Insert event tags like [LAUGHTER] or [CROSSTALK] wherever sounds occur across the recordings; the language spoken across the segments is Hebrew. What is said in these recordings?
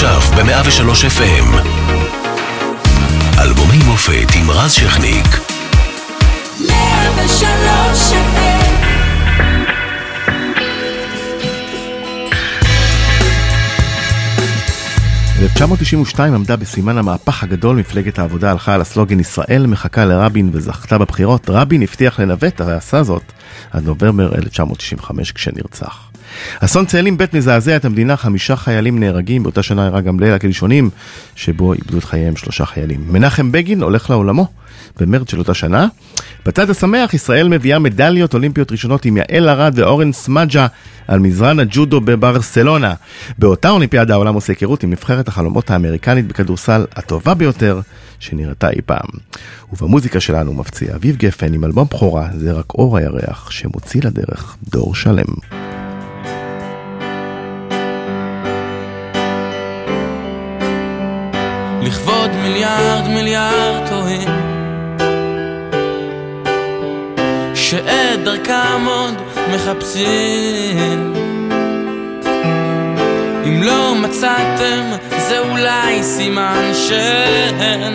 עכשיו ב-103 FM. אלבומי מופת עם רז שכניק. 103 FM 1992 עמדה בסימן המהפך הגדול, מפלגת העבודה הלכה על הסלוגן ישראל מחכה לרבין וזכתה בבחירות. רבין הבטיח לנווט, הרי עשה זאת עד נובמבר 1995 כשנרצח. אסון צאלים ב' מזעזע את המדינה, חמישה חיילים נהרגים, באותה שנה אירע גם ליל הקדישונים, שבו איבדו את חייהם שלושה חיילים. מנחם בגין הולך לעולמו במרץ של אותה שנה. בצד השמח, ישראל מביאה מדליות אולימפיות ראשונות עם יעל ארד ואורן סמג'ה על מזרן הג'ודו בברסלונה. באותה אולימפיאדה העולם עושה היכרות עם נבחרת החלומות האמריקנית בכדורסל הטובה ביותר שנראתה אי פעם. ובמוזיקה שלנו מפציע אביב גפן עם אלבום בכורה, זה רק אור הירח, שמוציא לדרך דור שלם. לכבוד מיליארד מיליארד טועים. שאת דרכם עוד מחפשים. אם לא מצאתם זה אולי סימן שאין.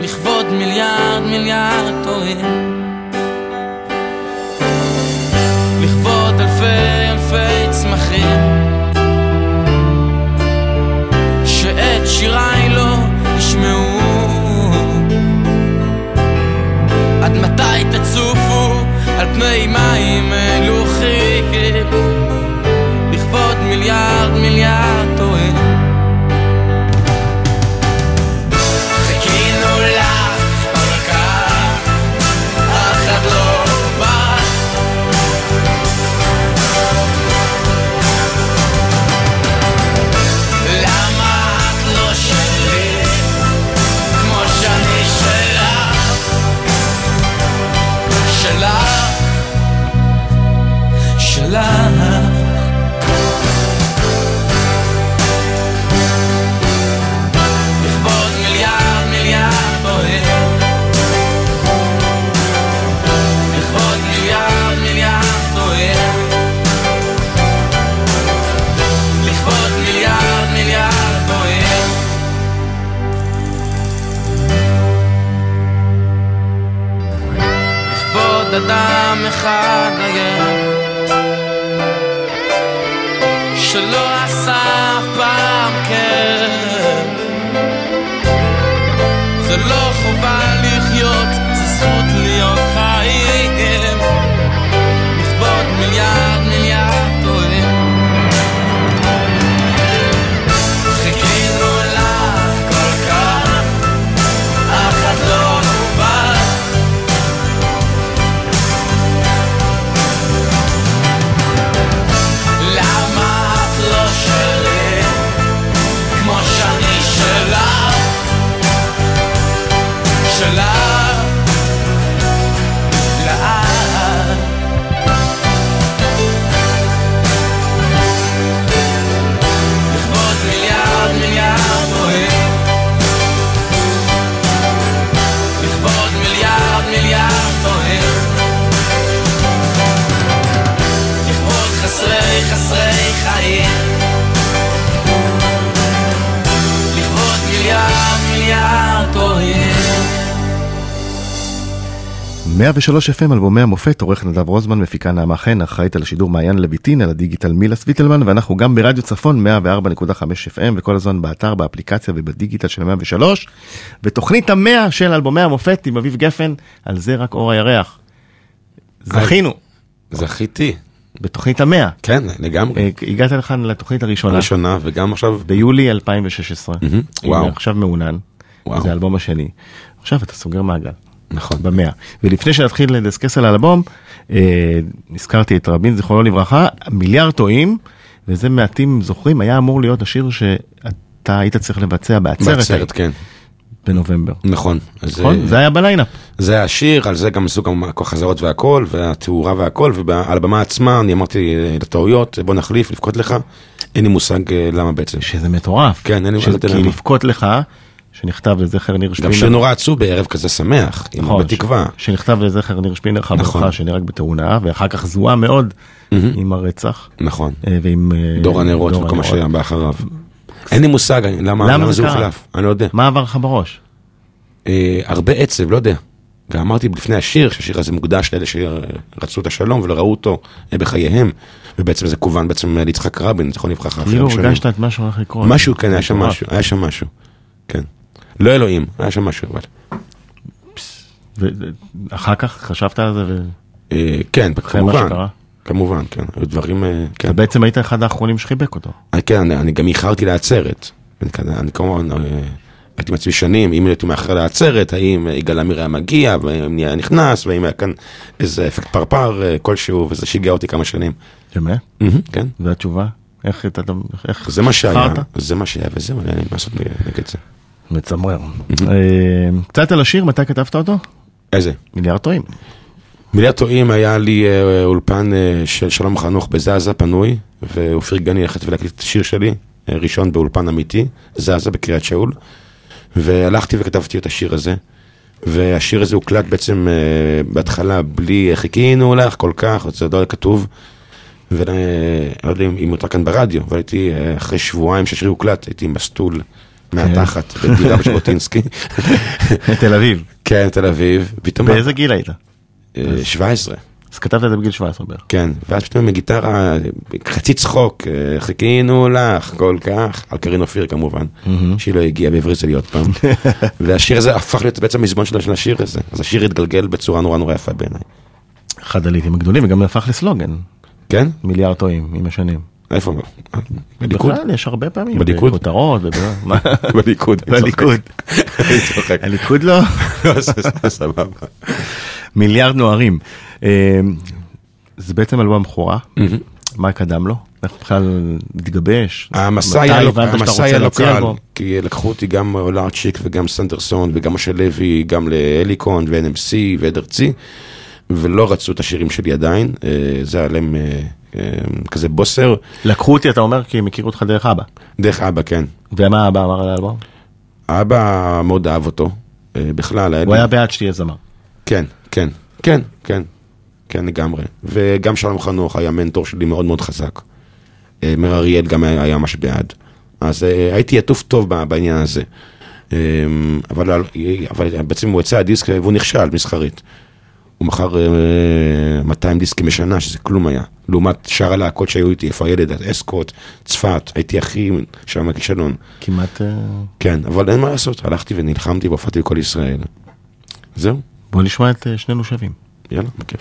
לכבוד מיליארד מיליארד טועים. לכבוד אלפי אלפי צמחים שיריי לא ישמעו 103 FM אלבומי המופת, עורך נדב רוזמן, מפיקה נעמה חן, אחראית על השידור מעיין לויטין, על הדיגיטל מילה סוויטלמן, ואנחנו גם ברדיו צפון 104.5 FM, וכל הזמן באתר, באפליקציה ובדיגיטל של 103, ותוכנית המאה של אלבומי המופת עם אביב גפן, על זה רק אור הירח. זכינו זכיתי, בתוכנית המאה. כן, לגמרי. אה, הגעת לכאן לתוכנית הראשונה, ראשונה, וגם עכשיו, ביולי 2016. מהמם, הנה, וואו. עכשיו מעונן, וואו. זה האלבום השני. עכשיו אתה סוגר מעגל. נכון. במאה. ולפני שנתחיל לדסקס על האלבום, אה, נזכרתי את רבין, זיכרונו לברכה, מיליארד טועים, וזה מעטים זוכרים, היה אמור להיות השיר שאתה היית צריך לבצע בעצרת, בעצרת, כן, בנובמבר. נכון. אז, נכון? אה, זה היה בליינאפ. זה השיר, על זה גם עשו גם החזרות והכל, והתאורה והכל, ועל הבמה עצמה אני אמרתי אה, לטעויות, בוא נחליף, לבכות לך, אין לי מושג אה, למה בעצם. שזה מטורף. כן, אין לי ש- מה לדעת כי למה. לבכות לך, שנכתב לזכר ניר גם שפינר. שיר נורא עצוב בערב כזה שמח, עם נכון, בתקווה. ש- שנכתב לזכר ניר שפינר חברך נכון. שנהרג בתאונה, ואחר כך זוהה מאוד עם הרצח. נכון. אה, ועם... אה, דור הנרות וכל מה. שהיה באחריו. אין לי מושג למה למה למה זה? הוחלף, אני לא יודע. מה עבר לך בראש? אה, הרבה עצב, לא יודע. גם אמרתי לפני השיר, שהשיר הזה מוקדש לאלה שרצו את השלום ולא ראו אותו אה, בחייהם, ובעצם זה כוון בעצם ליצחק רבין, זכרו לברכה. אחרי כאילו. הרגשת את מה שהולך לקרות. משהו, כן, היה שם. משהו, היה שם משהו, כן. לא אלוהים, היה שם משהו, אבל. ואחר כך חשבת על זה, אה, כן, כמובן? כמובן, כן, היו דברים, אה, כן. אתה בעצם היית אחד האחרונים שחיבק אותו. אה, כן, אני, אני גם איחרתי לעצרת. אני, כמובן, הייתי מעצמי שנים, אם הייתי מאחר לעצרת, האם יגאל עמיר היה מגיע, והאם היה נכנס, והאם היה כאן איזה אפקט פרפר כלשהו, וזה שיגע אותי כמה שנים. באמת? כן, זו התשובה? איך אתה... איך זה מה שהיה? זה מה שהיה, וזהו, אין לי מה לעשות נגד זה. מצמרר. אה, קצת על השיר, מתי כתבת אותו? איזה? מיליארד טועים. מיליארד טועים היה לי אה, אולפן אה, של שלום חנוך בזאזה פנוי, ואופיר גני החליט ולהקליט את השיר שלי, ראשון באולפן אמיתי, זאזה בקריית שאול, והלכתי וכתבתי את השיר הזה, והשיר הזה הוקלט בעצם בהתחלה בלי חיכינו לך כל כך, זה לא היה כתוב, ולא יודע אם אם מותר כאן ברדיו, אבל הייתי אחרי שבועיים שהשיר הוקלט, הייתי מסטול מהתחת בדירה בשבוטינסקי, [LAUGHS] תל אביב. כן, תל אביב, פתאום באיזה גיל היית? אה, 17. אז כתבת את זה בגיל 17 בערך. כן, ואז פתאום עם גיטרה, חצי צחוק, אה, חיכינו לך כל כך, על קרין אופיר כמובן, שהיא לא הגיעה והבריזה עוד פעם. [LAUGHS] והשיר הזה הפך להיות בעצם שלו של השיר הזה, אז השיר התגלגל בצורה נורא נורא יפה בעיניי. אחד הליטים הגדולים, וגם הפך לסלוגן. כן? מיליארד טועים עם השנים. איפה? בליכוד? בכלל, יש הרבה פעמים. בליכוד? בכותרות. [LAUGHS] בליכוד. בליכוד. הליכוד לא? [LAUGHS] סבבה. מיליארד נוערים. אה, זה בעצם אלבום בכורה. מה קדם לו? איך בכלל התגבש? המסע היה לא- הבנת שאתה המסע היה לא להוציא קל? כי לקחו אותי גם לארצ'יק וגם סנדרסון וגם משה לוי, גם להליקון ו-NMC ועד ארצי, ולא רצו את השירים שלי עדיין, אה, זה היה להם אה, כזה בוסר, לקחו אותי, אתה אומר, כי הם הכירו אותך דרך אבא. דרך אבא, כן. ומה אבא אמר על האלבום? אבא מאוד אהב אותו, אה, בכלל, הוא היה בעד שתהיה זמר. כן, כן, כן, כן, כן לגמרי. וגם שלום חנוך היה מנטור שלי מאוד מאוד חזק. אה, מאיר אריאל גם היה, ממש בעד. אז אה, הייתי עטוף טוב בעניין הזה. אה, אבל, אבל בעצם הוא יצא הדיסק והוא נכשל מסחרית. הוא מכר אה, 200 דיסקים בשנה, שזה כלום היה. לעומת שאר הלהקות שהיו איתי, איפה הילד, אסקוט, צפת, הייתי הכי שם הכישלון. כמעט... אה, כן, אבל אין מה לעשות, הלכתי ונלחמתי והופעתי בכל ישראל. זהו, בוא נשמע את אה, שנינו שווים. יאללה, בכיף.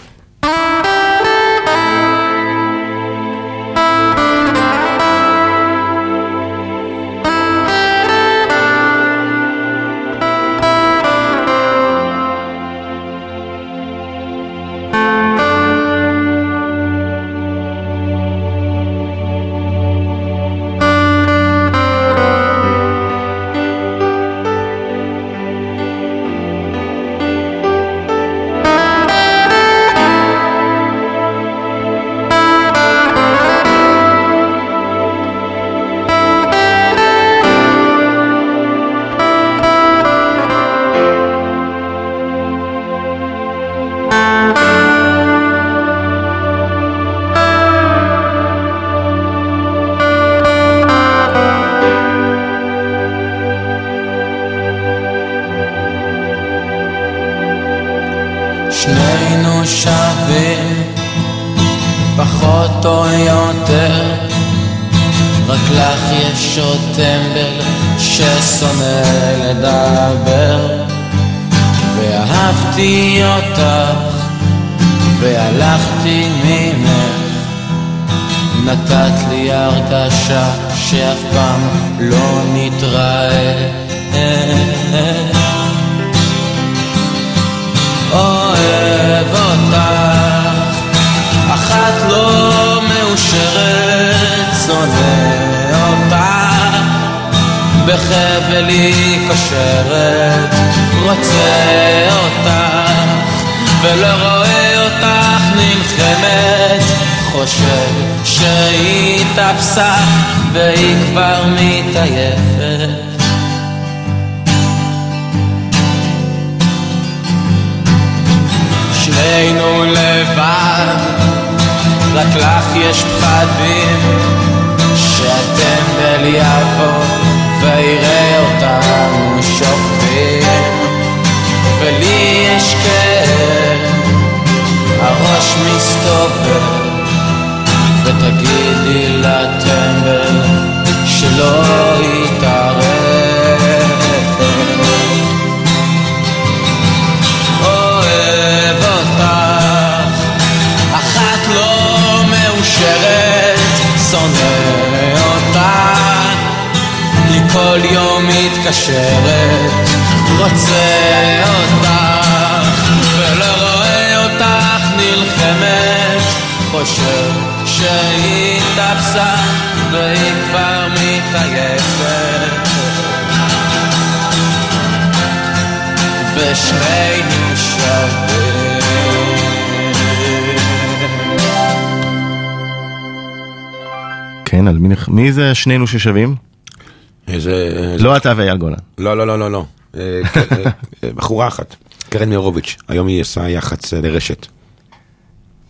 חושב שהיא תפסה והיא כבר מתעייפת. שנינו לבד, רק לך יש פחדים שהטמבל יעבור ויראה אותנו שוכבים ולי יש כאב, הראש מסתובב ותגידי לטמבל שלא יתערב. אוהב אותך, אחת לא מאושרת, שונא אותך, היא כל יום מתקשרת, רוצה אותך, ולא רואה אותך נלחמת, חושב שהיא תפסה והיא כבר מתעייפת. ושנינו שווים. כן, על מי, מי זה שנינו ששווים? איזה... לא אתה ואייל גולן. לא, לא, לא, לא, לא. אה, [LAUGHS] אה, בחורה אחת, קרן מירוביץ', היום היא עושה יח"צ אה, לרשת.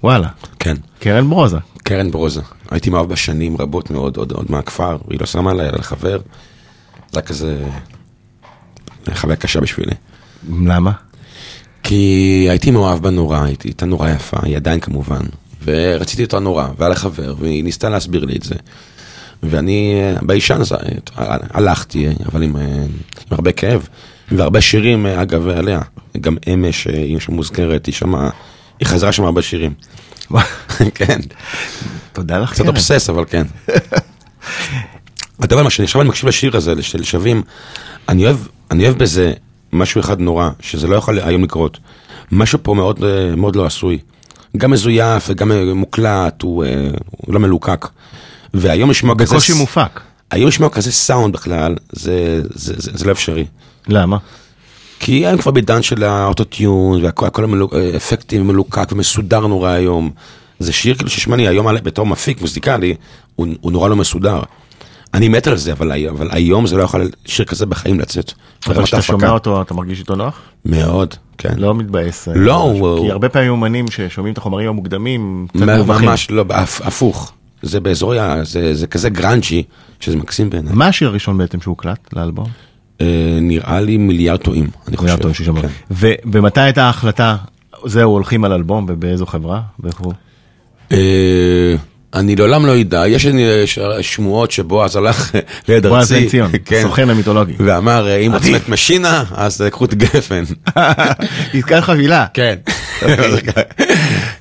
וואלה, כן, קרן ברוזה. קרן ברוזה. הייתי מאוהב בה שנים רבות מאוד, עוד, עוד מהכפר, היא לא שמה עליי, על חבר. זה היה כזה... חוויה קשה בשבילי. למה? כי הייתי מאוהב בה נורא, הייתי הייתה נורא יפה, היא עדיין כמובן. ורציתי אותה נורא, והיה לה חבר, והיא ניסתה להסביר לי את זה. ואני אה, ביישן הזה, אה, הלכתי, אבל עם, אה, עם הרבה כאב. והרבה שירים, אה, אגב, עליה. גם אמש, אה, היא שם מוזכרת, היא שמה, היא חזרה שם הרבה שירים. [LAUGHS] כן, תודה לך, קצת. אובסס, אבל כן. [LAUGHS] אתה יודע מה, עכשיו אני מקשיב לשיר הזה, של שווים, אני אוהב, אני אוהב בזה משהו אחד נורא, שזה לא יכול היום לקרות. משהו פה מאוד, מאוד לא עשוי. גם מזויף וגם מוקלט, הוא, אה, הוא לא מלוקק. והיום לשמוע כזה... בקושי מופק. היום לשמוע כזה סאונד בכלל, זה, זה, זה, זה לא אפשרי. למה? כי הם כבר בעידן של האוטוטיון, והכל הכל המלוק- אפקטים מלוקק ומסודר נורא היום. זה שיר כאילו ששמע לי היום בתור מפיק מוזיקלי, הוא, הוא נורא לא מסודר. אני מת על זה, אבל, אבל היום זה לא יכול שיר כזה בחיים לצאת. אבל כשאתה. שומע אותו, אתה מרגיש איתו נוח? מאוד, כן. לא מתבאס. אה, לא. הוא- כי הרבה פעמים אומנים ששומעים את החומרים המוקדמים, קצת מה- מובכים. ממש לא, הפ- הפוך. זה באזור, זה, זה כזה grungy, שזה מקסים בעיניי. מה השיר הראשון בעצם שהוקלט לאלבום? אה, נראה לי מיליארד טועים, אני חושב. מיליארד טועים ששמענו. כן. ומתי הייתה ההחלטה, זהו, הולכים על אלבום ובאיזו חברה? אה, אני לעולם לא אדע, יש אה, שמועות שבועז הלך ליד ארצי, בועז בן ציון, הסוכן המיתולוגי. ואמר אה, אם רוצים. את משינה, אז קחו את גפן. [LAUGHS] עסקת חבילה. כן. [LAUGHS]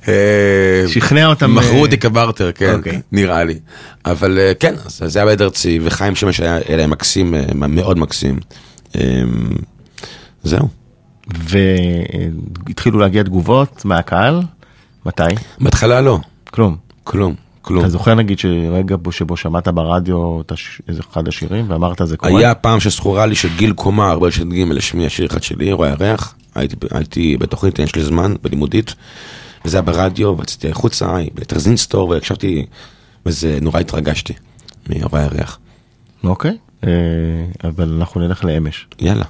אה, שכנע אותם. מכרו אה, אותי כברטר, כן, אוקיי. נראה לי. אבל אה, כן, זה היה ביד ארצי, וחיים שמש היה היה מקסים, אה, מאוד מקסים. אה, זהו. והתחילו להגיע תגובות מהקהל? מתי? בהתחלה לא, כלום. כלום, כלום. אתה זוכר נגיד שרגע בו- שבו שמעת ברדיו איזה אחד השירים ואמרת זה קורה? היה פעם שזכורה לי שגיל קומה, הרבה של ג' לשמי השיר אחד שלי, רואה הירח, הייתי, הייתי בתוכנית, יש לי זמן, בלימודית, וזה היה ברדיו, ויצאתי החוצה, לטרזינסטור, והקשבתי, וזה, נורא התרגשתי, מרואה הירח. אוקיי, אה, אבל אנחנו נלך לאמש. יאללה.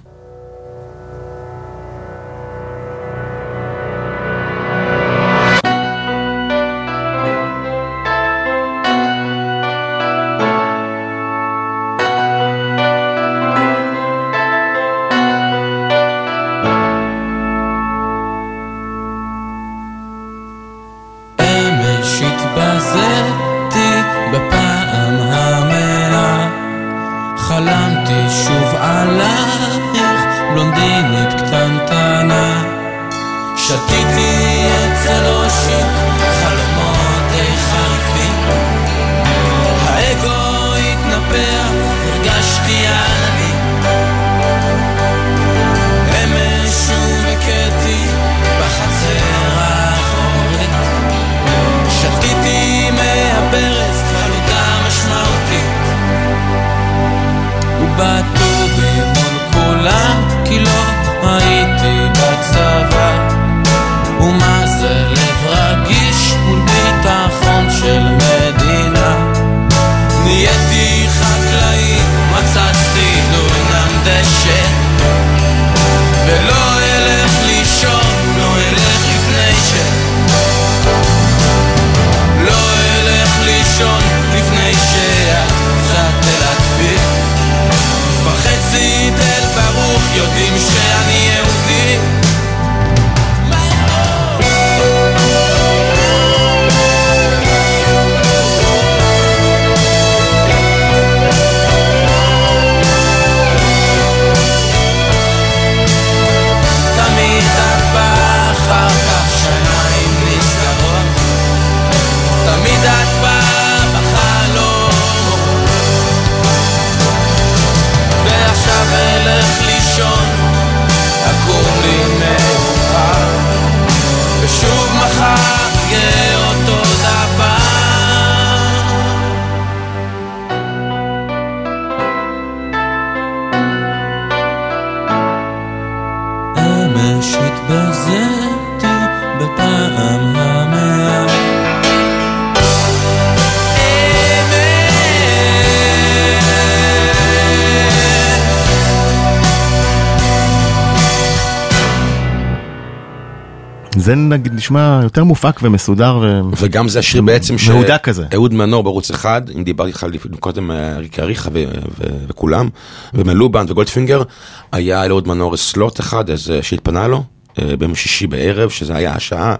זה נגיד נשמע יותר מופק ומסודר ו... וגם זה השיר בעצם ש... מהודק כזה. אהוד מנור בערוץ אחד, אם דיברתי איתך קודם, אה, אריכה ו- ו- וכולם, ומלובן וגולדפינגר, היה לאהוד מנור סלוט אחד, אז אה, שהתפנה לו, אה, ביום שישי בערב, שזה היה השעה,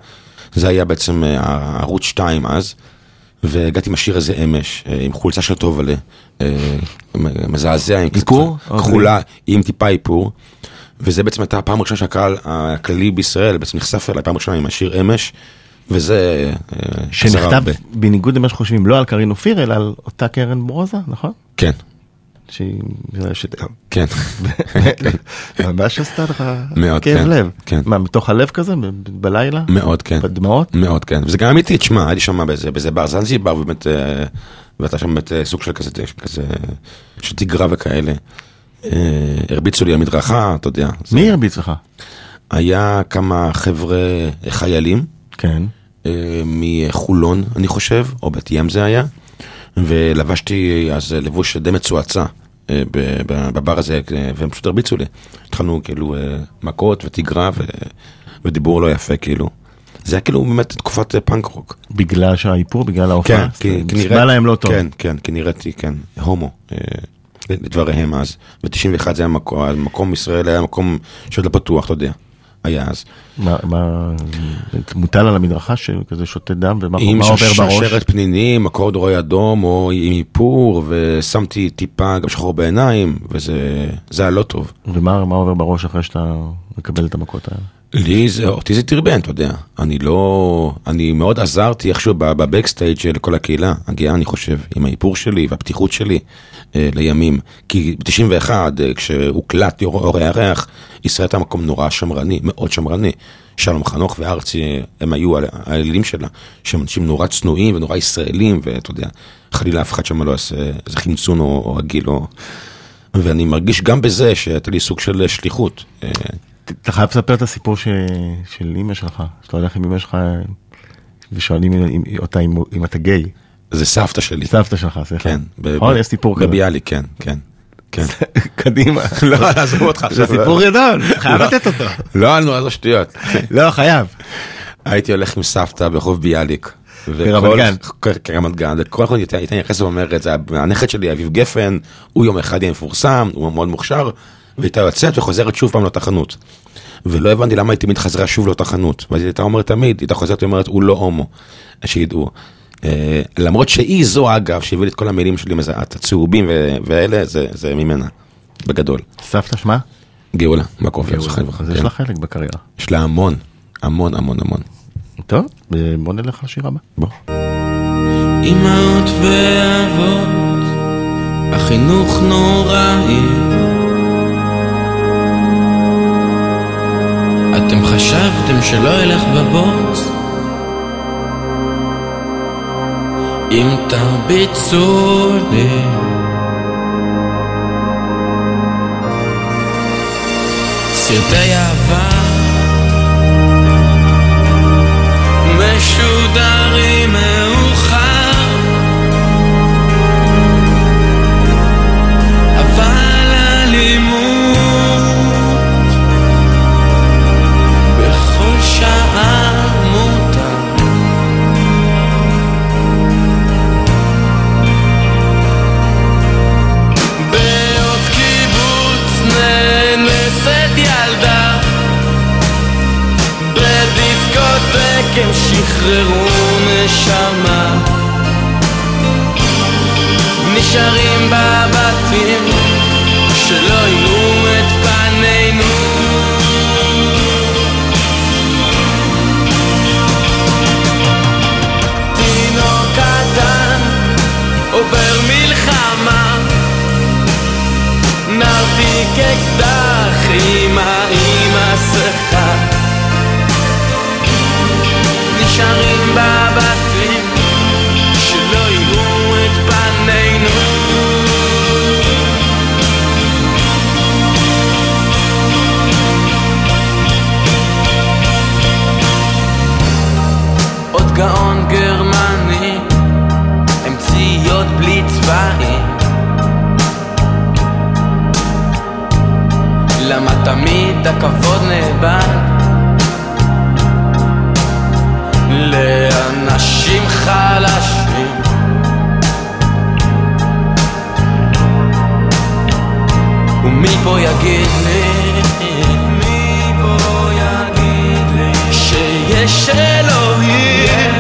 זה היה בעצם אה, ערוץ 2 אז, והגעתי עם השיר הזה אמש, אה, עם חולצה של טובלה, אה, מזעזע, עם איפור? כחולה, עם טיפה איפור. וזה בעצם הייתה הפעם הראשונה שהקהל הכללי בישראל בעצם נחשף אליי, פעם ראשונה עם השיר אמש, וזה... אה, שנכתב. בניגוד למה שחושבים לא על קרין אופיר אלא על אותה קרן ברוזה נכון? כן, שהיא... ש- כן. [LAUGHS] ממש עשתה לך כאב כן, לב. כן. מה מתוך הלב כזה בלילה? מאוד, כן. בדמעות? מאוד, כן. וזה גם אמיתי, תשמע, היה לי שם באיזה, בר זנזיבר, באמת, אה, ואתה שם באמת אה, סוג של כזה, כזה, של תגרה וכאלה. אה, הרביצו לי על מדרכה, אתה יודע. מי הרביץ לך? היה כמה חבר'ה חיילים, כן. אה, מחולון, אני חושב, או בת ים זה היה, ולבשתי אז לבוש די מצועצע אה, בבר הזה, אה, והם פשוט הרביצו לי. התחלנו כאילו אה, מכות ותגרה ו- ודיבור לא יפה, כאילו. זה היה כאילו באמת תקופת אה, פאנק רוק. בגלל שהאיפור? בגלל כן, ההופעה? כי, כי נשמע להם לא טוב. כן, כן, כי נראיתי, כן, הומו, אה, לדבריהם אז. ב-91 זה היה מקום, מקום ישראל היה מקום שעוד לא פתוח, אתה יודע, היה אז. מה- מה... מוטל על המדרכה שכזה שותה דם ומה עם מה עובר בראש? שרשרת פנינים, אקורד רוי אדום, או עם איפור, ושמתי טיפה גם שחור בעיניים, וזה זה היה לא טוב. ומה מה עובר בראש אחרי שאתה מקבל את המכות האלה? לי זה, אותי זה טרבן, אתה יודע. אני לא, אני מאוד עזרתי איכשהו בבקסטייג' של כל הקהילה הגאה, אני חושב, עם האיפור שלי והפתיחות שלי לימים. כי ב-91, אה, כשהוקלט אור הירח, ישראל הייתה מקום נורא שמרני, מאוד שמרני. שלום חנוך וארצי, אה, הם היו האלילים שלה, שהם אנשים נורא צנועים ונורא ישראלים, ואתה יודע, חלילה אף אחד שם לא יעשה איזה חמצון או, או או... ואני מרגיש גם בזה שהייתה לי סוג של שליחות. אה, אתה חייב לספר את הסיפור ש... של אימא שלך, שאתה הולך עם אימא שלך ושואלים אותה אם, אם אתה גיי. זה סבתא שלי. סבתא שלך, סליחה. כן. נכון? יש סיפור כזה. בביאליק, כן, כן. כן. [LAUGHS] קדימה. [LAUGHS] לא, עזוב אותך זה עכשיו. סיפור גדול, [LAUGHS] חייב לא. לתת אותו. לא, נו, איזה שטויות. לא, חייב. הייתי הולך עם סבתא ברחוב ביאליק. ברמת וכל- גן. כרמת גן. וכל אחד הייתה נכנסת ואומרת, זה הנכד שלי, אביב גפן, הוא יום אחד יהיה מפורסם, הוא מאוד מוכשר, והייתה יוצאת וחוזרת שוב פעם לאותה חנות. ולא הבנתי למה היא תמיד חזרה שוב לאותה חנות. ואז היא הייתה אומרת תמיד, היא הייתה חוזרת ואומרת, הוא לא הומו, שידעו. אה, למרות שהיא זו אגב שהביא לי את כל המילים שלי, מזהת, הצהובים ו- ואלה, זה זה ממנה, בגדול. סבתא שמה? גאולה, מקופיה, זכר לברכה. אז יש כן. לה חלק בקריירה. יש לה המון, המון, המון, המון. טוב, בוא נלך לשיר הבא. בוא. אמהות ואבות, החינוך נוראי. אתם חשבתם שלא ילך בבוץ? אם תרביצו לי סרטי אהבה משודרים שחררו נשמה. נשארים בבתים שלא יראו את פנינו. תינוק קטן עובר מלחמה. נרתיק אקדח עם מסכה נשארים בבתים, שלא יראו את פנינו. עוד גאון גרמני, המציאות בלי צבעים. למה תמיד הכבוד נאבד? לאנשים חלשים. ומי פה יגיד לי, מי פה יגיד לי? שיש אלוהים,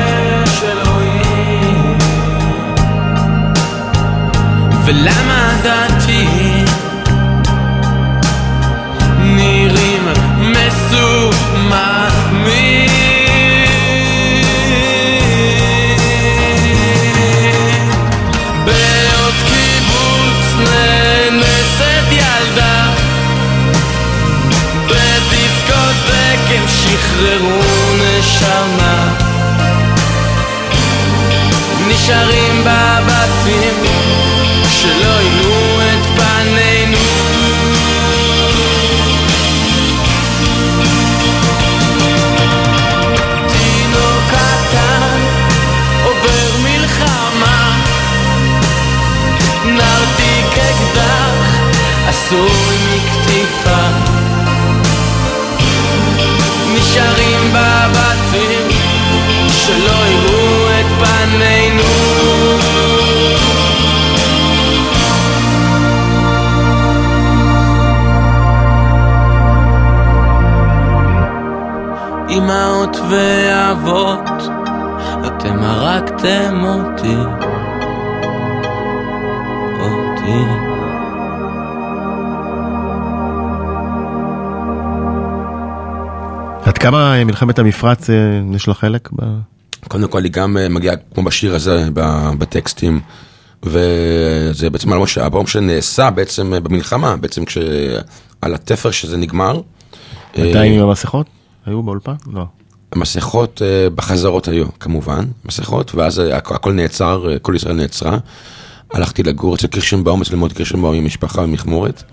יש אלוהים. ולמה דעתי שחררו נשמה. נשארים בבתים שלא אמהות ואבות, אתם הרגתם אותי, אותי. עד כמה מלחמת המפרץ אה, יש לה חלק? ב... קודם כל היא גם אה, מגיעה כמו בשיר הזה ב- בטקסטים וזה בעצם אלבום אלבום שנעשה בעצם אה, במלחמה בעצם כשעל התפר שזה נגמר. עדיין עם המסכות? היו באולפן? לא. המסכות אה, בחזרות היו כמובן מסכות ואז אה, הכ- הכל נעצר אה, כל ישראל נעצרה. הלכתי לגור אצל קירשנבאום אצל ללמוד קירשנבאום עם משפחה במכמורת.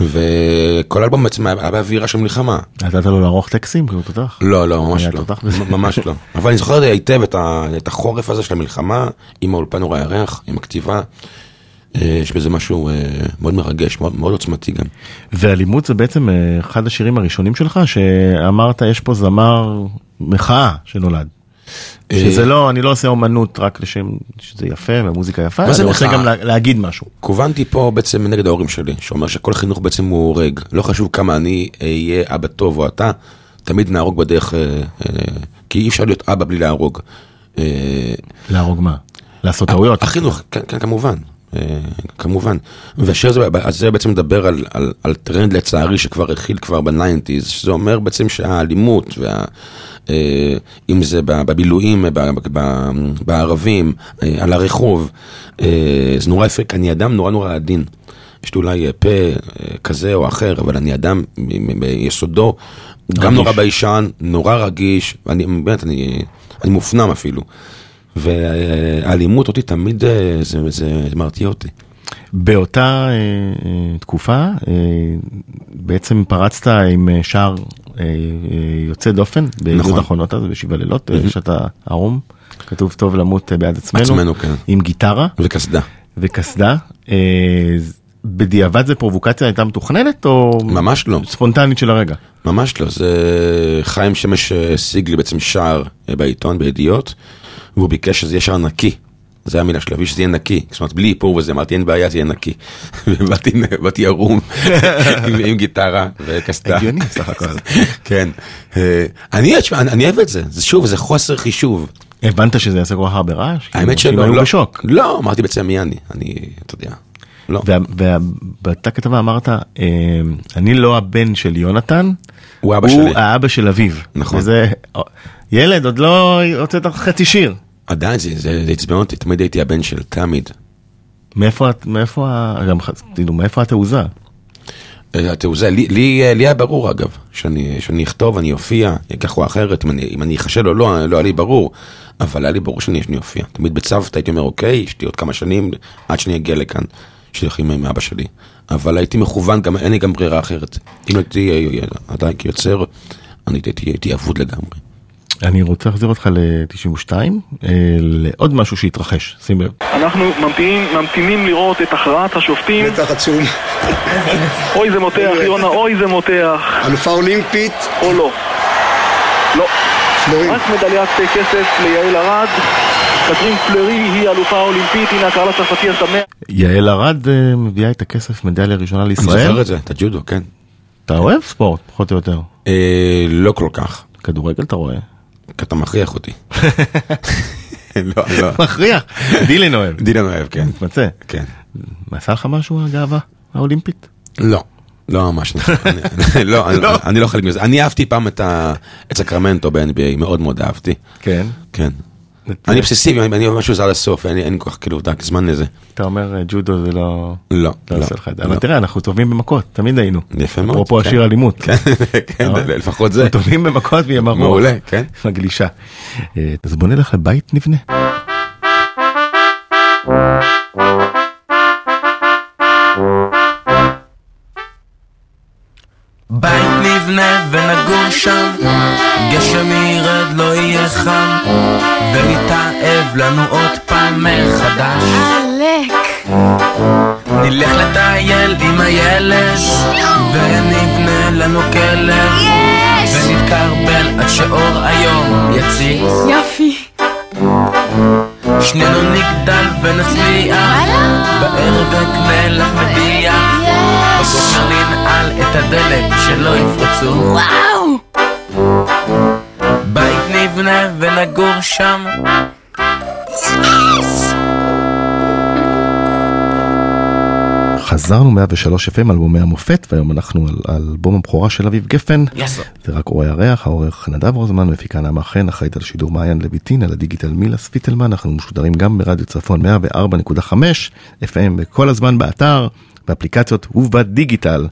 וכל האלבום בעצם היה באווירה של מלחמה. נתת לו לערוך טקסטים? כי הוא תותח. לא, לא, ממש לא. ממש לא. אבל אני זוכר היטב את החורף הזה של המלחמה, עם האולפן אור הירח, עם הכתיבה. אה, יש בזה משהו אה, מאוד מרגש, מאוד מאוד עוצמתי גם. ואלימות זה בעצם אה, אחד השירים הראשונים שלך, שאמרת יש פה זמר מחאה שנולד. שזה לא, אני לא עושה אומנות רק לשם שזה יפה ומוזיקה יפה, אני רוצה? גם לה- להגיד משהו. כוונתי פה בעצם נגד ההורים שלי, שאומר שכל חינוך בעצם הוא הורג. לא חשוב כמה אני אהיה אבא טוב או אתה, תמיד נהרוג בדרך, כי אי אפשר להיות אבא בלי להרוג. להרוג מה? לעשות טעויות. החינוך, כן, כן, כמובן. אה, כמובן. והשיר הזה, אז זה בעצם מדבר על, על, על טרנד לצערי שכבר התחיל כבר ב nineties, שזה אומר בעצם שהאלימות, וה, אה, אם זה בבילויים, ב- ב- ב- בערבים, אה, על הרחוב, אה, זה נורא יפה, כי אני אדם נורא נורא עדין. יש לי אולי אה, פה אה, כזה או אחר, אבל אני אדם ביסודו, גם רגיש. נורא ביישן, נורא רגיש, אני באמת, אני, אני מופנם אפילו. והאלימות אותי תמיד, אה, זה, זה, מרתיע אותי. באותה אה, אה, תקופה אה, בעצם פרצת עם אה, שער אה, יוצא דופן ביהוד נכון. אחרונות אז בשבעה לילות, אה, שאתה ערום, כתוב טוב למות בעד עצמנו, עצמנו, כן. עם גיטרה וקסדה. וקסדה. בדיעבד זה פרובוקציה הייתה מתוכננת או ממש לא, ספונטנית של הרגע? ממש לא. זה חיים שמש השיג לי בעצם שער בעיתון, בידיעות, והוא ביקש שזה יהיה שער נקי. זה המילה שלו, שזה יהיה נקי. זאת אומרת, בלי איפור וזה, אמרתי, אין בעיה, זה יהיה נקי. [LAUGHS] ובאתי באתי ערום [LAUGHS] עם, גיטרה וקסדה. הגיוני סך הכל. [LAUGHS] כן. אה, אני, אוהב את זה. זה שוב, זה חוסר חישוב. הבנת שזה יעשה כל כך הרבה רעש? האמת כאילו, שלא, היו לא, בשוק. לא, אמרתי בעצם מי אני, אני, אתה יודע, לא, ובאותה כתבה אמרת, אה, אני לא הבן של יונתן, הוא אבא הוא האבא של אביו. נכון. ילד, עוד לא הוצאת חצי שיר. עדיין זה, זה, זה עצבן אותי, תמיד הייתי הבן של, תמיד. מאיפה, מאיפה, גם, כאילו, מאיפה התעוזה? אה, התעוזה, לי, לי, אה, לי היה ברור אגב, שאני, שאני אכתוב, אני אופיע, כך או אחרת, אם אני, אם אני אחשל או לא, לא היה לי ברור, אבל היה לי ברור שאני שאני אופיע. תמיד בצוותא הייתי אומר, אוקיי, יש לי עוד כמה שנים עד שאני אגיע לכאן, שליח עם עם אבא שלי. אבל הייתי מכוון, גם אין לי גם ברירה אחרת. אם הייתי אה, עדיין כיוצר, אני הייתי, הייתי אבוד לגמרי. אני רוצה להחזיר אותך ל-92, אה, לעוד משהו שהתרחש, שים לב. אנחנו ממתינים, ממתינים לראות את הכרעת השופטים. מתח עצום. אוי זה מותח, יונה, אוי זה מותח. אלופה אולימפית. או לא. לא. פלורים. רק מדליית כסף ליעל ארד. קטרין פלרי היא אלופה אולימפית, הנה הקהל הצרפתי השמח. יעל ארד אה, מביאה את הכסף מדליה ראשונה אני לישראל. זוכר את זה, את הג'ודו, כן. אתה אוהב ספורט, פחות או יותר. אה, לא כל כך, כדורגל אתה רואה. כי אתה מכריח אותי. [LAUGHS] לא, לא. מכריח. דילן אוהב. דילן אוהב, כן. מתמצא. כן. עשה לך משהו הגאווה האולימפית? לא. לא ממש, [LAUGHS] אני- לא, אני- לא חלק מזה. אני אהבתי פעם את סקרמנטו ב-NBA, מאוד מאוד אהבתי. כן. כן. אני אובססיבי, אני אני אוהב משהו זה עד הסוף, אין כל כך כאילו די, זמן לזה. אתה אומר אה, ג'ודו זה לא... לא, לא לא. עושה לך את זה. לא. אבל תראה, אנחנו טובים במכות, תמיד היינו. יפה מאוד. אפרופו כן. השיר אלימות. כן, [LAUGHS] כן, אה? לפחות זה. אנחנו טובים במכות וימר רוח. מעולה, כן. מגלישה. אה, אז בוא נלך לבית נבנה. בית נבנה ונגור שם, גשם ירד לא יהיה חם, ונתאהב לנו עוד פעם מחדש. עלק. נלך לטייל עם הילד, ונבנה לנו כלב! ונתקרבל עד שאור היום יציץ. יופי. שנינו נגדל ונצליח. בערב אקנה לך מדיח! בבוקר ננעל את הדלת שלא יפרצו. וואו! נבנה ונגור שם. חזרנו 103 FM, אלבומי המופת, והיום אנחנו על אלבום הבכורה של אביב גפן. יסו. זה רק אורי הריח, העורך נדב רוזמן, מפיקה נעמה חן, אחראית על שידור מעיין לויטין, על הדיגיטל מילה ספיטלמן, אנחנו משודרים גם ברדיו צפון 104.5 FM, וכל הזמן באתר, באפליקציות ובדיגיטל.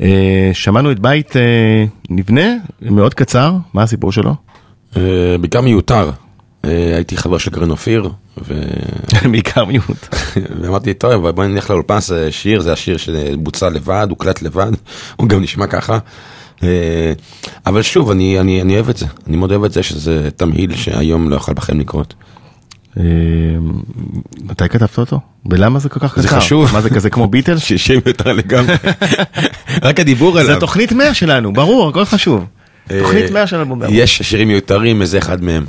אה, שמענו את בית אה, נבנה, מאוד קצר, מה הסיפור שלו? בעיקר מיותר. אה, הייתי חבר של קרן אופיר, ו- [LAUGHS] בעיקר מיעוט. [LAUGHS] ואמרתי, טוב, בוא נלך לאולפן, זה שיר, זה השיר שבוצע לבד, הוקלט לבד, [LAUGHS] הוא גם נשמע ככה. אה, אבל שוב, אני, אני, אני אוהב את זה, אני מאוד אוהב את זה שזה תמהיל שהיום לא יכול בחיים לקרות. אה, מתי כתבת אותו? ולמה זה כל כך קצר? זה חשוב. מה זה כזה כמו ביטלס? ששם יותר לגמרי. רק הדיבור עליו. זה תוכנית 100 שלנו, ברור, הכל חשוב. תוכנית 100 של אלבום. יש שירים מיותרים, וזה אחד מהם.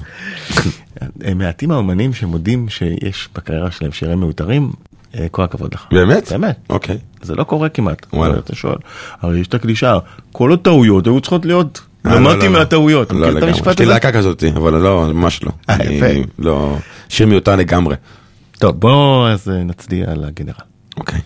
הם מעטים האומנים שמודים שיש בקריירה שלהם שירים מיותרים, אה, כל הכבוד לך. באמת? באמת. אוקיי. זה לא קורה כמעט. וואלה. אתה שואל, הרי יש את הקלישה, כל הטעויות היו צריכות להיות, אה, לא, למדתי לא, לא. מהטעויות. לא לגמרי. יש לי? להקה כזאת, אבל לא, ממש לא. אה. לא, שיר מיותר לגמרי. טוב, בוא אז אה, נצדיע לגנרל. אוקיי.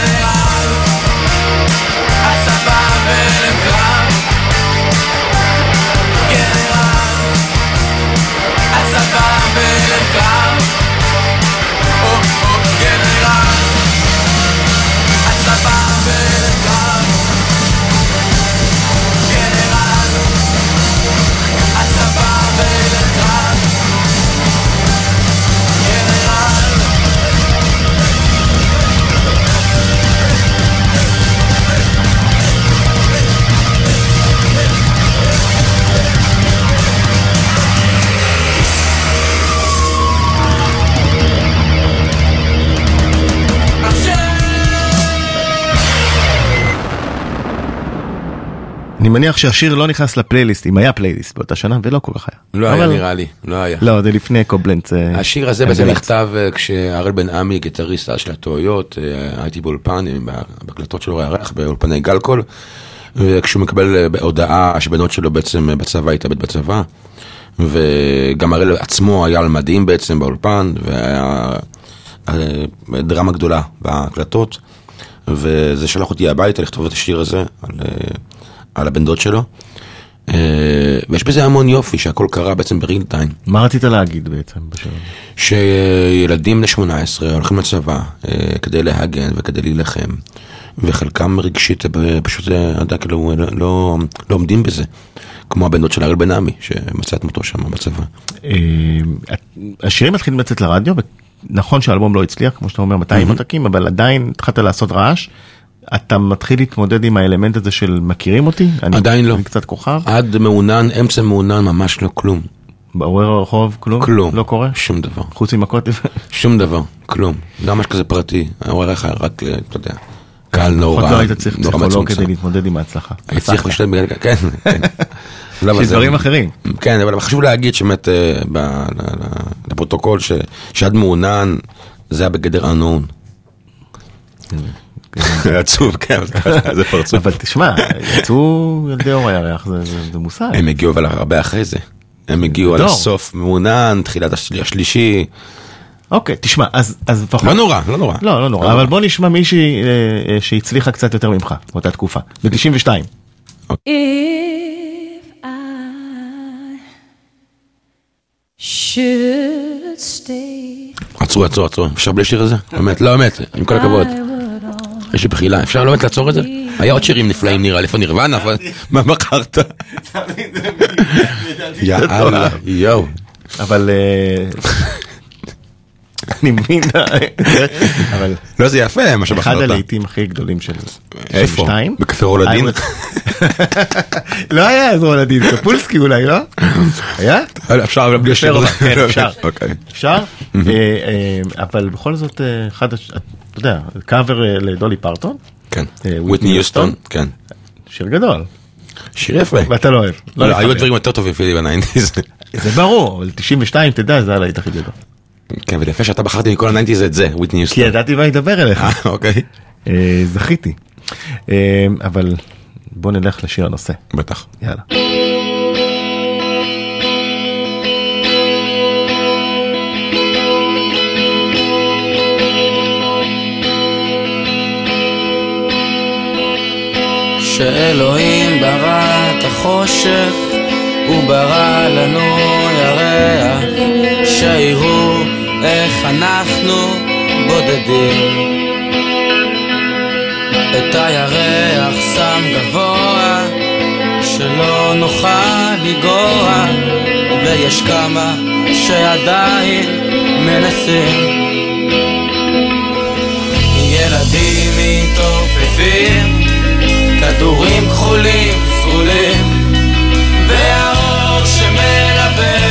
my eyes. מניח שהשיר לא נכנס לפלייליסט, אם היה פלייליסט באותה שנה, ולא כל כך היה. לא היה נראה לי, לא היה. לא, זה לפני קובלנץ. אה, השיר הזה בעצם. נכתב אה, כשהראל בן עמי, גיטריסט של הטעויות, אה, הייתי באולפן, בהקלטות שלו ריח באולפני גלקול, וכשהוא מקבל הודעה שבנות שלו בעצם בצבא, התאבד בצבא, וגם הראל עצמו היה על מדים בעצם באולפן, והיה דרמה גדולה בהקלטות, וזה שלח אותי הביתה לכתוב את השיר הזה על, על הבן דוד שלו. אה, ויש בזה המון יופי שהכל קרה בעצם בריל טיים. מה רצית להגיד בעצם הזה? שילדים בני 18 הולכים לצבא אה, כדי להגן וכדי להילחם, וחלקם רגשית אה, פשוט, יודע, כאילו, לא, לא, לא עומדים בזה. כמו הבן דוד של הראל בן עמי, שמצא את מותו שם בצבא. השירים מתחילים לצאת לרדיו, ונכון שהאלבום לא הצליח, כמו שאתה אומר, 200 עותקים, אבל עדיין התחלת לעשות רעש. אתה מתחיל להתמודד עם האלמנט הזה של מכירים אותי? אני- עדיין לא. אני קצת כוכב? עד מעונן, אמצע מעונן, ממש לא כלום. בעורר הרחוב כלום? כלום. לא קורה? שום דבר. חוץ ממכות? שום דבר, כלום. גם משהו כזה פרטי, העורך היה רק, אה, אתה יודע, קהל נורא, לפחות לא היית צריך פסיכולוג. כדי להתמודד עם ההצלחה. הייתי צריך. פשוט בגלל, כן, כן. [LAUGHS] לא, יש זה- דברים אחרים. כן, אבל חשוב להגיד שבאמת אה, לפרוטוקול שעד מעונן זה היה בגדר unknown. זה [LAUGHS] עצוב, כן, אבל [LAUGHS] זה פרצוף. אבל תשמע, יצאו ילדי אור הירח, זה- מושג. הם הגיעו אבל הרבה אחרי זה. הם הגיעו על דור. הסוף מעונן, תחילת השל- השלישי. אוקיי, תשמע, אז אז לפחות... לא נורא, לא נורא. לא, לא נורא, אבל בוא נשמע מישהי אה, אה, שהצליחה קצת יותר ממך באותה תקופה, ב-92. If I should stay, עצרו, עצרו, עצרו. אפשר בלי שיר הזה? באמת, לא באמת, עם כל הכבוד. יש לי בחילה, אפשר לא באמת לעצור את זה? היה עוד שירים נפלאים נראה לי, איפה נירוונה? אבל- מה בחרת? יאללה, יואו. אבל אה, אני מבין, אבל לא, זה יפה מה אחד שבחרת. הלהיטים הכי גדולים של איפה? 92. בקפה רולדין? לא היה אז רולדין, קפולסקי אולי, לא? היה? אפשר בלי השיר אפשר, הזה? כן, אפשר. [LAUGHS] אוקיי. אפשר? אה, אה, אבל בכל זאת, אה, אחד, אתה יודע, קאבר אה, לדולי פרטון, כן. אה, וויטני וויטני יוסטון? כן. שיר גדול, שיר יפה. ואתה לא אוהב. לא, היו להתחבר. דברים יותר טובים פילי בניינטיז. זה ברור, אבל 92, תדע, זה הלהיט הכי גדול. כן, ויפה שאתה בחרתי מכל הניינטיז את זה, וויטני יוסטון. כי ידעתי מה ידבר אליך. אה, אוקיי. אה, זכיתי. אה, אבל בוא נלך לשיר הנושא. בטח. יאללה. שאלוהים ברא את החושך, הוא ברא לנו ירח, שיראו איך אנחנו בודדים. את הירח שם גבוה, שלא נוכל לגרוע, ויש כמה שעדיין מנסים. ילדים מתעופפים כדורים כחולים סגולים והאור שמלווה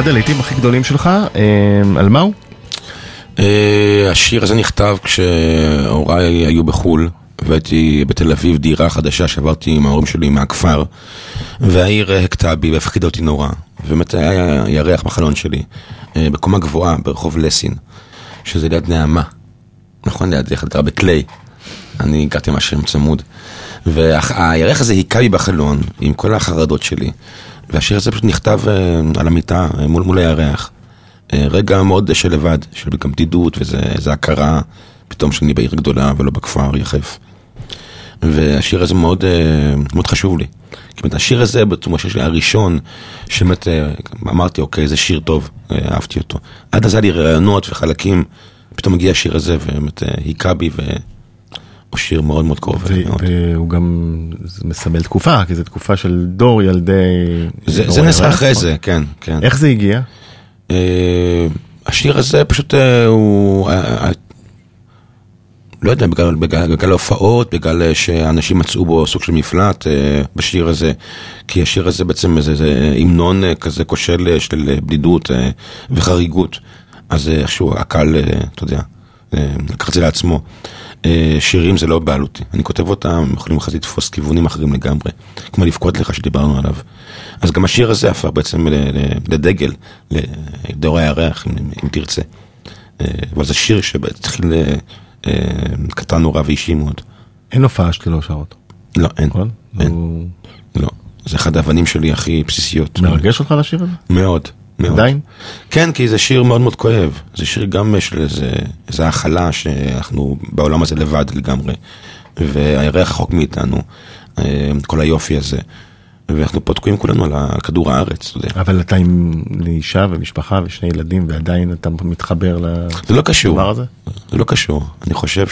אחד הלהיטים הכי גדולים שלך, אה, על מה הוא? אה, השיר הזה נכתב כשהוריי היו בחו"ל, והייתי בתל אביב, דירה חדשה שעברתי עם ההורים שלי מהכפר, והעיר הכתה בי והפחידה אותי נורא. ובאמת היה ירח בחלון שלי, אה, בקומה גבוהה, ברחוב לסין, שזה ליד נעמה. נכון, ליד איך גר בקליי. אני הגעתי מהשם צמוד. והירח הזה היכה בי בחלון, עם כל החרדות שלי. והשיר הזה פשוט נכתב אה, על המיטה, אה, מול, מול הירח. אה, רגע מאוד של לבד, של גם בדידות ואיזה הכרה, פתאום שאני בעיר גדולה ולא בכפר יחף. והשיר הזה מאוד, מאוד חשוב לי. זאת אומרת, השיר הזה, בתחום השיר שלי הראשון, שבאמת אמרתי, אוקיי, זה שיר טוב, אה, אהבתי אותו. עד אז היה לי רעיונות וחלקים, פתאום הגיע השיר הזה ובאמת היכה בי, והוא שיר מאוד מאוד קרוב. והוא גם מסמל תקופה, כי זו תקופה של דור ילדי... זה, נעשה. אחרי זה, כן, כן. איך זה הגיע? אה, השיר הזה פשוט אה, הוא... אה, לא יודע, בגלל, בגלל, בגלל ההופעות, בגלל שאנשים מצאו בו סוג של מפלט אה, בשיר הזה, כי השיר הזה בעצם זה, זה המנון אה, כזה כושל של אה, בדידות אה, וחריגות. אז איכשהו הקהל, אה, אתה יודע, אה, לקח את זה לעצמו. אה, שירים זה לא בעלותי, אני כותב אותם, הם יכולים אחרי לתפוס כיוונים אחרים לגמרי, כמו לבכות לך שדיברנו עליו. אז גם השיר הזה הפך בעצם לדגל, לדור הירח, אם, אם תרצה. אה, אבל זה שיר שהתחיל אה, אה, קטן נורא ואישי מאוד. אין הופעה שאתה לא שר אותו, לא, אין, נכון? אין, הוא לא. זה אחד האבנים שלי הכי בסיסיות. מרגש אותך לשיר הזה? מאוד, מאוד. עדיין? כן, כי זה שיר מאוד מאוד כואב. זה שיר גם של איזה, איזה הכלה שאנחנו בעולם הזה לבד לגמרי. והירח רחוק מאיתנו, אה, כל היופי הזה. ואנחנו פה תקועים כולנו על כדור הארץ, אתה יודע. אבל אתה עם אישה ומשפחה ושני ילדים ועדיין אתה מתחבר לדבר זה לא קשור. הזה? זה לא קשור. אני חושב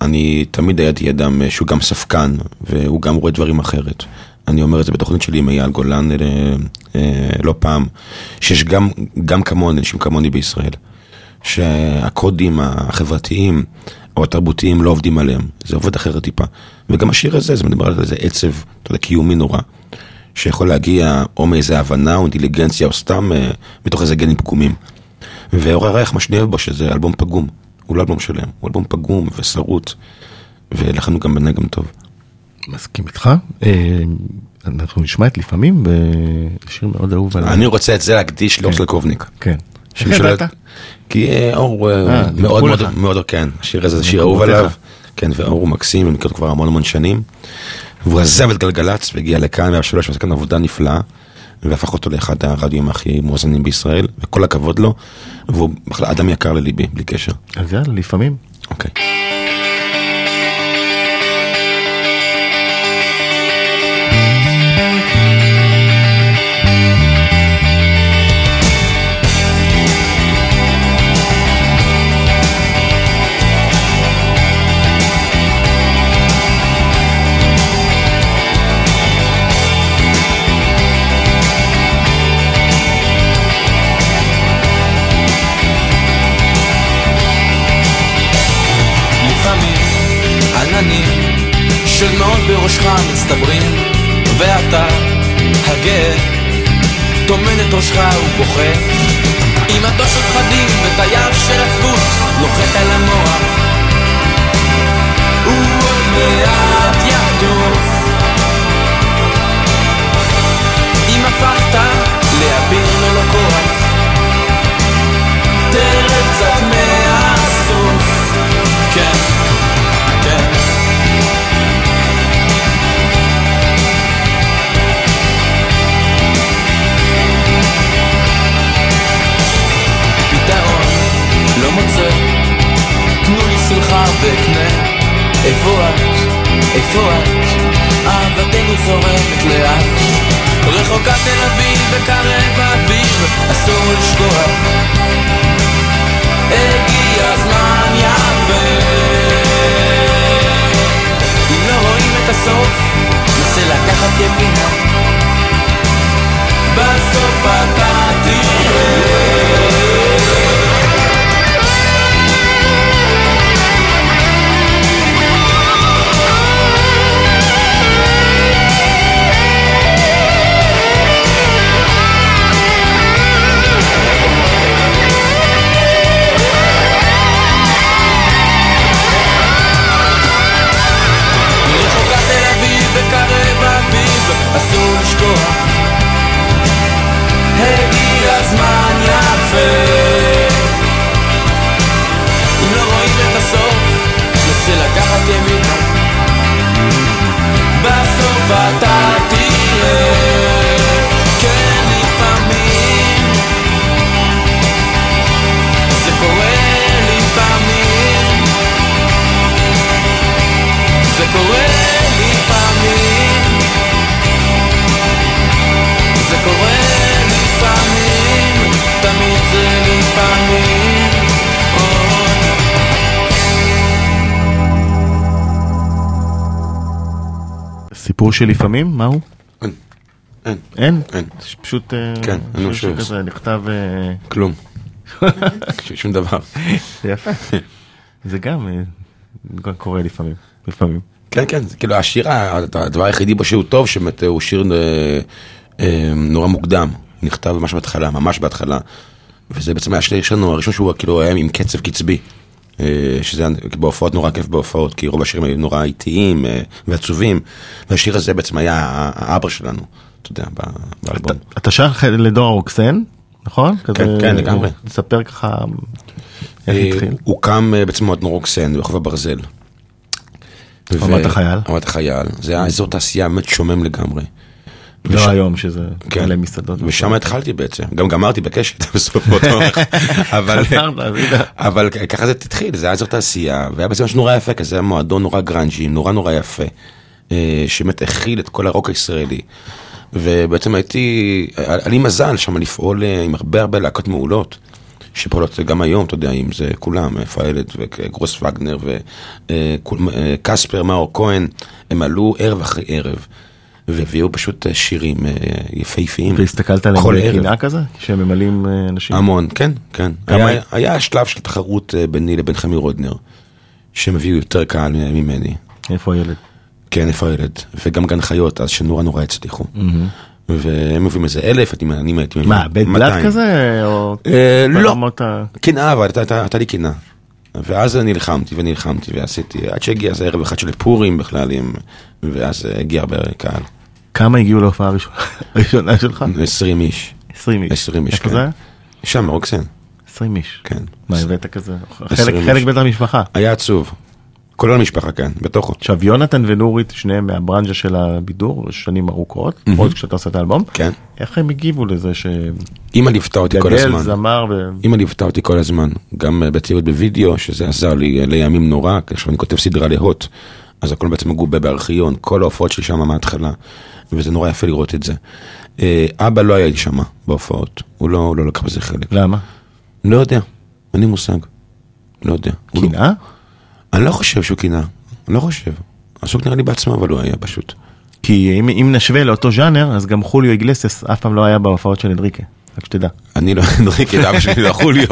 שאני תמיד הייתי אדם שהוא גם ספקן, והוא גם רואה דברים אחרת. אני אומר את זה בתוכנית שלי עם אייל גולן אה, אה, לא פעם, שיש גם, גם כמוני, אנשים כמוני בישראל, שהקודים החברתיים או התרבותיים לא עובדים עליהם, זה עובד אחרת טיפה. וגם השיר הזה, זה מדבר על איזה עצב, אתה יודע, קיומי נורא, שיכול להגיע או מאיזה הבנה או אינטליגנציה או סתם אה, מתוך איזה גנים פגומים. ואור הירח, מה שאני אוהב בו, שזה אלבום פגום. הוא לא אלבום שלם, הוא אלבום פגום ושרוט, ולכן הוא גם בנה גם טוב. מסכים איתך. אה, אנחנו נשמע את לפעמים בשיר מאוד אהוב עליי. אני רוצה את זה להקדיש לאור של קובניק. כן. ידעת? כי אה, אור אה, מאוד מאוד, כן, השיר הזה זה שיר אהוב. עליו. כן, ואור הוא מקסים, אני מכיר אותו כבר המון המון שנים. והוא עזב את גלגלצ והגיע לכאן, והיה שלוש, ועשה כאן עבודה נפלאה. והפך אותו לאחד הרדיואים הכי מואזנים בישראל, וכל הכבוד לו, והוא בכלל אדם יקר לליבי, בלי קשר. אז יאללה, לפעמים. אוקיי. לפעמים בראשך מצטברים ואתה הגאה טומן את ראשך ובוכה. עם מטוס של פחדים וטייף של עצבות לוחת על המוח. הוא עוד מעט יחטוף זורמת לאט. רחוקה תל אביב וקרב האוויר אסור לשכוח. הגיע הזמן יפה אם לא רואים את הסוף נסה לקחת ימינה. בסוף אתה תראה קורה לפעמים זה קורה לפעמים תמיד זה לפעמים עוד סיפור שלפעמים, מה הוא? אין, אין, אין? אין. פשוט... אה, כן, אין שיר. שכזה נכתב... אה, כלום. [LAUGHS] שום דבר. זה יפה. [LAUGHS] זה גם אה, גם קורה לפעמים. לפעמים. כן, כן, זה כאילו השיר, הדבר היחידי בו שהוא טוב, שבאמת הוא שיר אה, אה, נורא מוקדם, נכתב ממש בהתחלה, ממש בהתחלה, וזה בעצם היה השיר שלנו הראשון שהוא כאילו היה עם קצב קצבי, אה, שזה היה בהופעות נורא כיף בהופעות, כי רוב השירים היו נורא איטיים ועצובים, והשיר הזה בעצם היה האבא שלנו, אתה יודע, באלבום. אתה- שייך לדור הרוקסן, נכון? כזה, כן, לגמרי. תספר ככה איך התחיל. הוקם אה, בעצם מועדון רוקסן ברחוב הברזל. רמת החייל. רמת החייל, זה היה אזור תעשייה באמת שומם לגמרי. לא ושם- היום שזה כן. מלא מסעדות. ושם התחלתי בעצם, גם גמרתי בקשת [LAUGHS] בסוף באותו [LAUGHS] אבל חזרת, אז הנה. אבל ככה זה התחיל, זה היה אזור תעשייה, והיה בעצם משהו נורא יפה, כי זה היה מועדון נורא grungy, נורא נורא יפה, אה, שבאמת הכיל את כל הרוק הישראלי. ובעצם הייתי, היה לי מזל שם לפעול אה, עם הרבה הרבה להקות מעולות. שפועלות גם היום, אתה יודע, אם זה כולם, אה, פיילט וגרוס וגנר וקספר, מאור כהן, הם עלו ערב אחרי ערב, והביאו פשוט אה, שירים אה, יפהפיים. והסתכלת עליהם. בקנאה כזה? שהם ממלאים אה, אנשים? המון, כן, כן. היה, היה שלב של תחרות אה, ביני לבין חמי רודנר, שהם הביאו יותר קהל ממני. איפה הילד? כן, איפה הילד? וגם גן חיות, אז שנורא נורא הצליחו. והם מביאים איזה אלף, אני הייתי מביא מה, בית 200. כזה? או אה, לא, קנאה, אבל הייתה- לי קנאה. ואז נלחמתי ונלחמתי ועשיתי, עד שהגיע איזה ערב אחד של פורים בכלל, ואז הגיע הרבה קהל. כמה הגיעו להופעה הראשונה- [LAUGHS] שלך? 20 איש. 20 איש. 20 איש, איפה כן. זה היה? שם, ברוקסן. 20 איש. כן. מה, הבאת כזה? 20 חלק איש. חלק בית המשפחה. היה עצוב. כולל המשפחה, כן, בתוכו. עכשיו יונתן ונורית שניהם מהברנז'ה של הבידור שנים ארוכות, עוד כשאתה עושה את האלבום, כן. איך הם הגיבו לזה אימא ליוותה אותי כל הזמן. זמר ו... אימא ליוותה אותי כל הזמן, גם אה, בצוות בווידאו, שזה עזר לי אה, לימים נורא, כי עכשיו אני כותב סדרה להוט, אז הכל בעצם מגובה בארכיון, כל ההופעות שלי שם מההתחלה, וזה נורא יפה לראות את זה. אה, אבא לא היה לי שם בהופעות, הוא לא, לא לקח בזה חלק. למה? לא יודע, אין לי מושג. לא יודע. לא- קנאה? אני לא חושב שהוא קינא, אני לא חושב. עסוק נראה לי בעצמו, אבל הוא היה פשוט. כי אם, אם נשווה לאותו ז'אנר, אז גם חוליו איגלסס אף פעם לא היה בהופעות של אנריקה, רק שתדע. אני לא אנריקי, אבא שלי לא חוליו,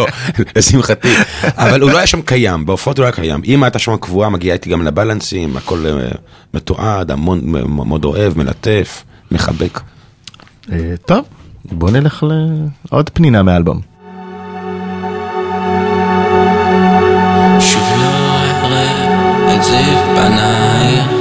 לשמחתי. אבל הוא לא היה שם קיים, בהופעות הוא לא היה קיים. אמא הייתה שם קבועה, מגיעה איתי גם לבלנסים, הכל אה, מתועד, המון, מאוד אוהב, מלטף, מחבק. אה, טוב, בוא נלך לעוד פנינה מהאלבום. שוב לא אראה את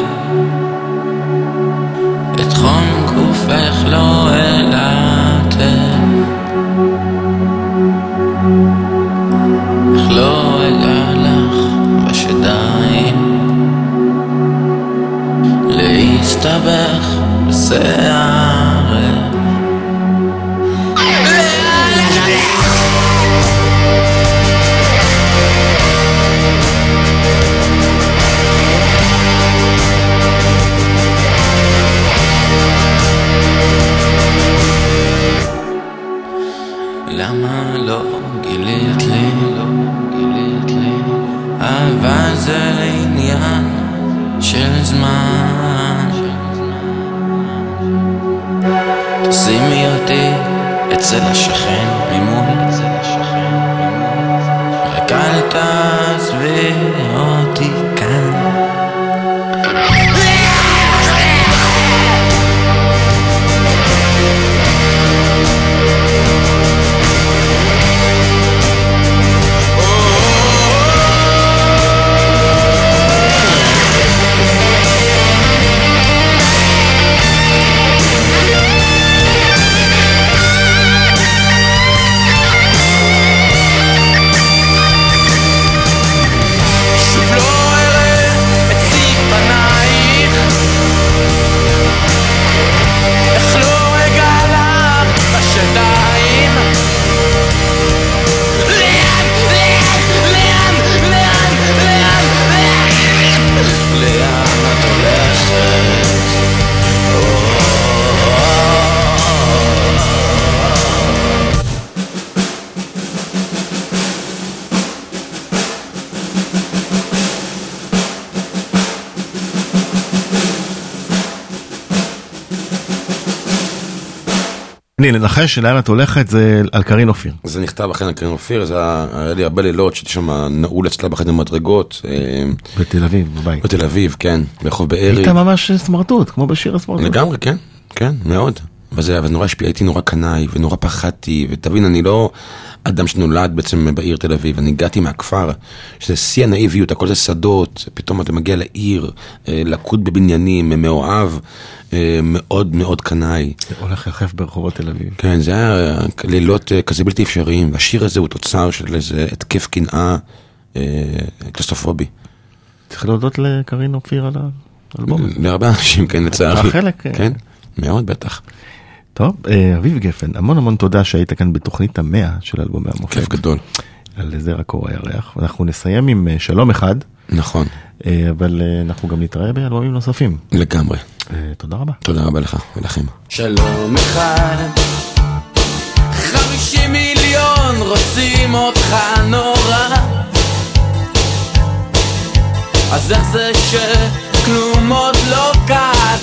אני לנחש לאן את הולכת זה על קרין אופיר. זה נכתב אכן על קרין אופיר, זה היה לי הרבה לילות שהייתי שם נעול אצלה בחדר מדרגות, אה, בתל אביב, בבית. בתל אביב, כן, ברחוב בארי. היית ממש סמרטוט, כמו בשיר הסמרטוט. לגמרי, כן, כן, מאוד. וזה אבל נורא השפיע, הייתי נורא קנאי ונורא פחדתי, ותבין, אני לא אדם שנולד בעצם בעיר תל אביב, אני הגעתי מהכפר, שזה שיא הנאיביות, הכל זה שדות, פתאום אתה מגיע לעיר, אה, לקוד בבניינים, מאוהב, אה, מאוד מאוד קנאי. הולך יחף ברחובות תל אביב. כן, זה היה לילות אה, כזה בלתי אפשריים, והשיר הזה הוא תוצר של איזה התקף קנאה אה, קלסטרופובי. צריך להודות לקרין אופיר על האלבום. להרבה אנשים, כן, לצערי. חלק, כן, מאוד בטח. טוב, אה, אביב גפן, המון המון תודה שהיית כאן בתוכנית המאה של אלבומי המופת. כיף גדול. על זרע קור הירח. ואנחנו נסיים עם אה, שלום אחד, נכון, אה, אבל אנחנו גם נתראה באלבומים נוספים. לגמרי. תודה רבה. תודה רבה לך ולכם. שלום אחד חמישים מיליון רוצים אותך נורא אז איך זה שכלום עוד לא כתבתי